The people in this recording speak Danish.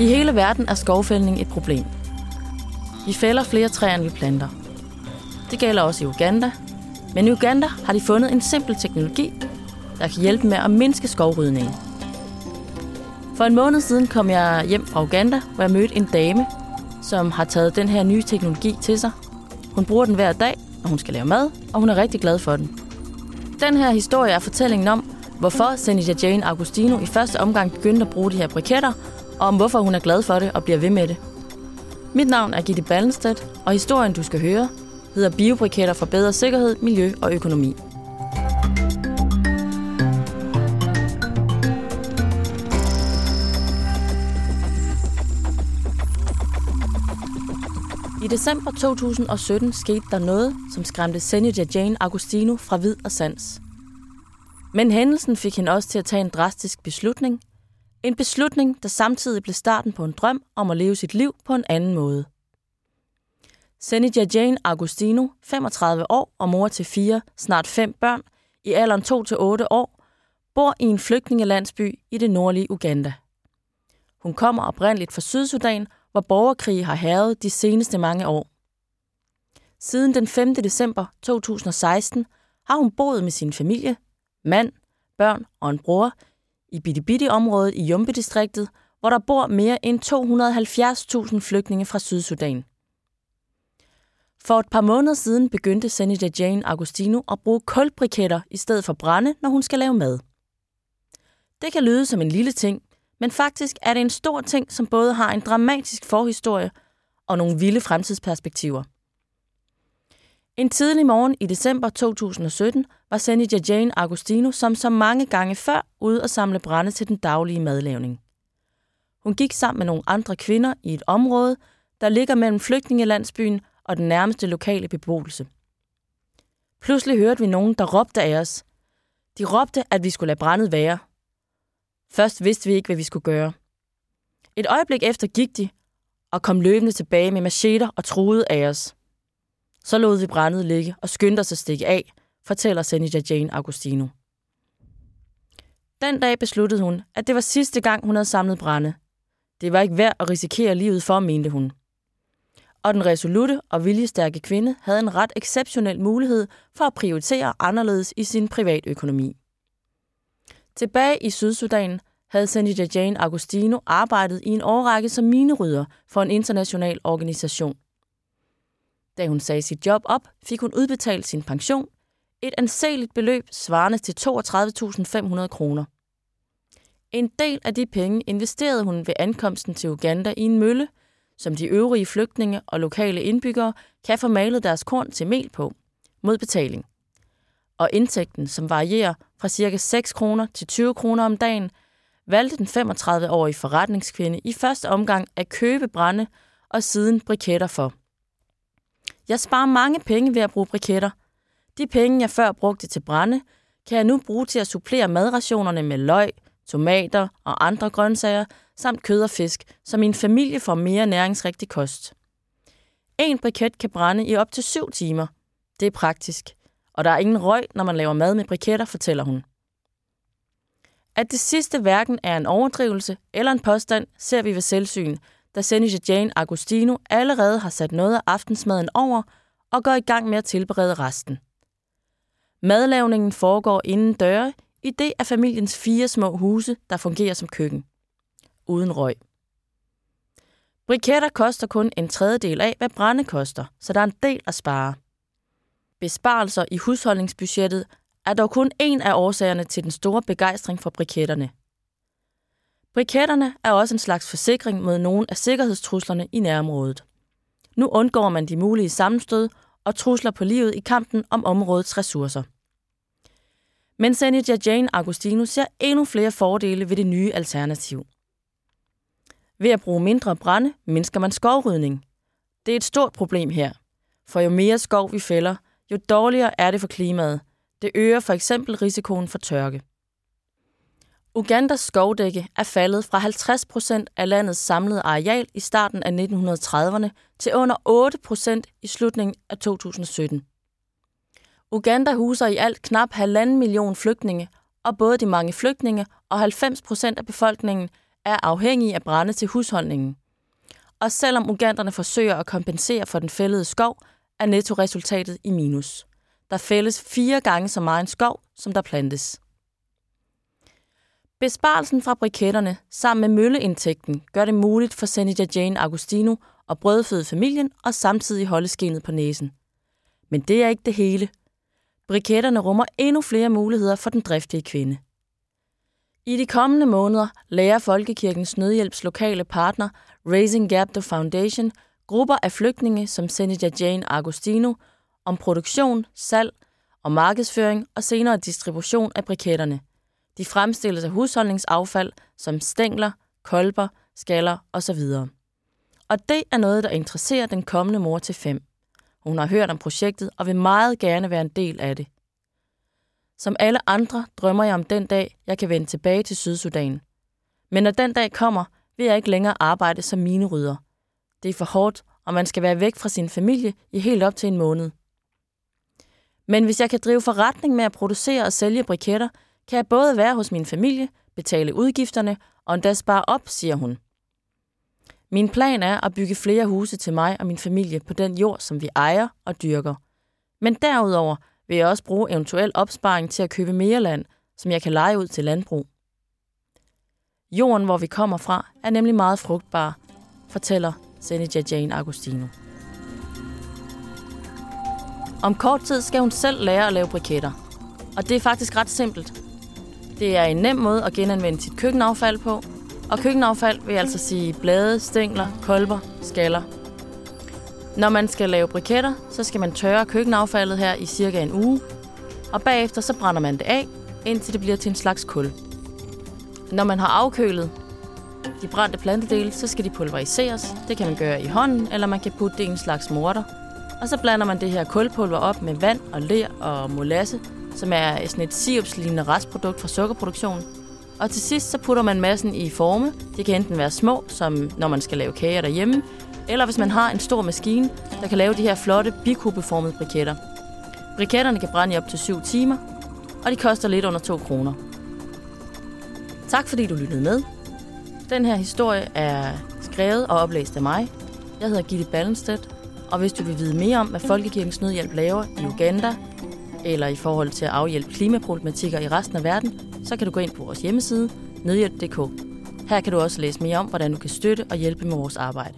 I hele verden er skovfældning et problem. Vi fælder flere træer, end vi planter. Det gælder også i Uganda. Men i Uganda har de fundet en simpel teknologi, der kan hjælpe med at mindske skovrydningen. For en måned siden kom jeg hjem fra Uganda, hvor jeg mødte en dame, som har taget den her nye teknologi til sig. Hun bruger den hver dag, når hun skal lave mad, og hun er rigtig glad for den. Den her historie er fortællingen om, hvorfor Senator Jane Augustino i første omgang begyndte at bruge de her briketter, og om hvorfor hun er glad for det og bliver ved med det. Mit navn er Gitte Ballenstedt, og historien, du skal høre, hedder Biobriketter for bedre sikkerhed, miljø og økonomi. December 2017 skete der noget, som skræmte Senja Jane Agostino fra vid og sans. Men hændelsen fik hende også til at tage en drastisk beslutning. En beslutning, der samtidig blev starten på en drøm om at leve sit liv på en anden måde. Senja Jane Agostino, 35 år og mor til fire, snart fem børn, i alderen 2-8 år, bor i en flygtningelandsby i det nordlige Uganda. Hun kommer oprindeligt fra Sydsudan hvor borgerkrig har herret de seneste mange år. Siden den 5. december 2016 har hun boet med sin familie, mand, børn og en bror i Bidibidi-området i Jumpe-distriktet, hvor der bor mere end 270.000 flygtninge fra Sydsudan. For et par måneder siden begyndte Senator Jane Agostino at bruge kulbriketter i stedet for brænde, når hun skal lave mad. Det kan lyde som en lille ting, men faktisk er det en stor ting, som både har en dramatisk forhistorie og nogle vilde fremtidsperspektiver. En tidlig morgen i december 2017 var Senator Jane Agostino som så mange gange før ude at samle brænde til den daglige madlavning. Hun gik sammen med nogle andre kvinder i et område, der ligger mellem flygtningelandsbyen og den nærmeste lokale beboelse. Pludselig hørte vi nogen, der råbte af os. De råbte, at vi skulle lade brændet være – Først vidste vi ikke, hvad vi skulle gøre. Et øjeblik efter gik de og kom løbende tilbage med macheter og truede af os. Så lod vi brændet ligge og skyndte os at stikke af, fortæller Senja Jane Augustino. Den dag besluttede hun, at det var sidste gang, hun havde samlet brænde. Det var ikke værd at risikere livet for, mente hun. Og den resolute og viljestærke kvinde havde en ret exceptionel mulighed for at prioritere anderledes i sin privatøkonomi. Tilbage i Sydsudan havde Senator Jane Agostino arbejdet i en årrække som minerydder for en international organisation. Da hun sagde sit job op, fik hun udbetalt sin pension, et anseligt beløb svarende til 32.500 kroner. En del af de penge investerede hun ved ankomsten til Uganda i en mølle, som de øvrige flygtninge og lokale indbyggere kan få malet deres korn til mel på, mod betaling og indtægten, som varierer fra ca. 6 kroner til 20 kroner om dagen, valgte den 35-årige forretningskvinde i første omgang at købe brænde og siden briketter for. Jeg sparer mange penge ved at bruge briketter. De penge, jeg før brugte til brænde, kan jeg nu bruge til at supplere madrationerne med løg, tomater og andre grøntsager, samt kød og fisk, så min familie får mere næringsrigtig kost. En briket kan brænde i op til 7 timer. Det er praktisk og der er ingen røg, når man laver mad med briketter, fortæller hun. At det sidste hverken er en overdrivelse eller en påstand, ser vi ved selvsyn, da Senja Jane Agostino allerede har sat noget af aftensmaden over og går i gang med at tilberede resten. Madlavningen foregår inden døre i det af familiens fire små huse, der fungerer som køkken. Uden røg. Briketter koster kun en tredjedel af, hvad brænde koster, så der er en del at spare. Besparelser i husholdningsbudgettet er dog kun en af årsagerne til den store begejstring for briketterne. Briketterne er også en slags forsikring mod nogle af sikkerhedstruslerne i nærområdet. Nu undgår man de mulige sammenstød og trusler på livet i kampen om områdets ressourcer. Men Senator Jane Agostino ser endnu flere fordele ved det nye alternativ. Ved at bruge mindre brænde mindsker man skovrydning. Det er et stort problem her, for jo mere skov vi fælder, jo dårligere er det for klimaet. Det øger for eksempel risikoen for tørke. Ugandas skovdække er faldet fra 50 procent af landets samlede areal i starten af 1930'erne til under 8 procent i slutningen af 2017. Uganda huser i alt knap halvanden million flygtninge, og både de mange flygtninge og 90 procent af befolkningen er afhængige af brænde til husholdningen. Og selvom uganderne forsøger at kompensere for den fældede skov, er nettoresultatet i minus. Der fældes fire gange så meget en skov, som der plantes. Besparelsen fra briketterne sammen med mølleindtægten gør det muligt for Senator Jane Agostino at brødføde familien og samtidig holde skinnet på næsen. Men det er ikke det hele. Briketterne rummer endnu flere muligheder for den driftige kvinde. I de kommende måneder lærer Folkekirkens Nødhjælps lokale partner Raising Gap The Foundation grupper af flygtninge som Senator Jane Agostino om produktion, salg og markedsføring og senere distribution af briketterne – de fremstilles af husholdningsaffald som stængler, kolber, skaller osv. Og det er noget, der interesserer den kommende mor til fem. Hun har hørt om projektet og vil meget gerne være en del af det. Som alle andre drømmer jeg om den dag, jeg kan vende tilbage til Sydsudan. Men når den dag kommer, vil jeg ikke længere arbejde som minerydder. Det er for hårdt, og man skal være væk fra sin familie i helt op til en måned. Men hvis jeg kan drive forretning med at producere og sælge briketter, kan jeg både være hos min familie, betale udgifterne og endda spare op, siger hun. Min plan er at bygge flere huse til mig og min familie på den jord, som vi ejer og dyrker. Men derudover vil jeg også bruge eventuel opsparing til at købe mere land, som jeg kan lege ud til landbrug. Jorden, hvor vi kommer fra, er nemlig meget frugtbar, fortæller Senator Jane Agostino. Om kort tid skal hun selv lære at lave briketter. Og det er faktisk ret simpelt. Det er en nem måde at genanvende sit køkkenaffald på. Og køkkenaffald vil altså sige blade, stængler, kolber, skaller. Når man skal lave briketter, så skal man tørre køkkenaffaldet her i cirka en uge. Og bagefter så brænder man det af, indtil det bliver til en slags kul. Når man har afkølet de brændte plantedele, så skal de pulveriseres. Det kan man gøre i hånden, eller man kan putte det i en slags morter. Og så blander man det her kulpulver op med vand og ler og molasse, som er sådan et sirupslignende restprodukt fra sukkerproduktion. Og til sidst så putter man massen i forme. Det kan enten være små, som når man skal lave kager derhjemme, eller hvis man har en stor maskine, der kan lave de her flotte bikubeformede briketter. Briketterne kan brænde i op til 7 timer, og de koster lidt under 2 kroner. Tak fordi du lyttede med. Den her historie er skrevet og oplæst af mig. Jeg hedder Gitte Ballenstedt, og hvis du vil vide mere om, hvad Folkekirkens Nødhjælp laver i Uganda, eller i forhold til at afhjælpe klimaproblematikker i resten af verden, så kan du gå ind på vores hjemmeside, nødhjælp.dk. Her kan du også læse mere om, hvordan du kan støtte og hjælpe med vores arbejde.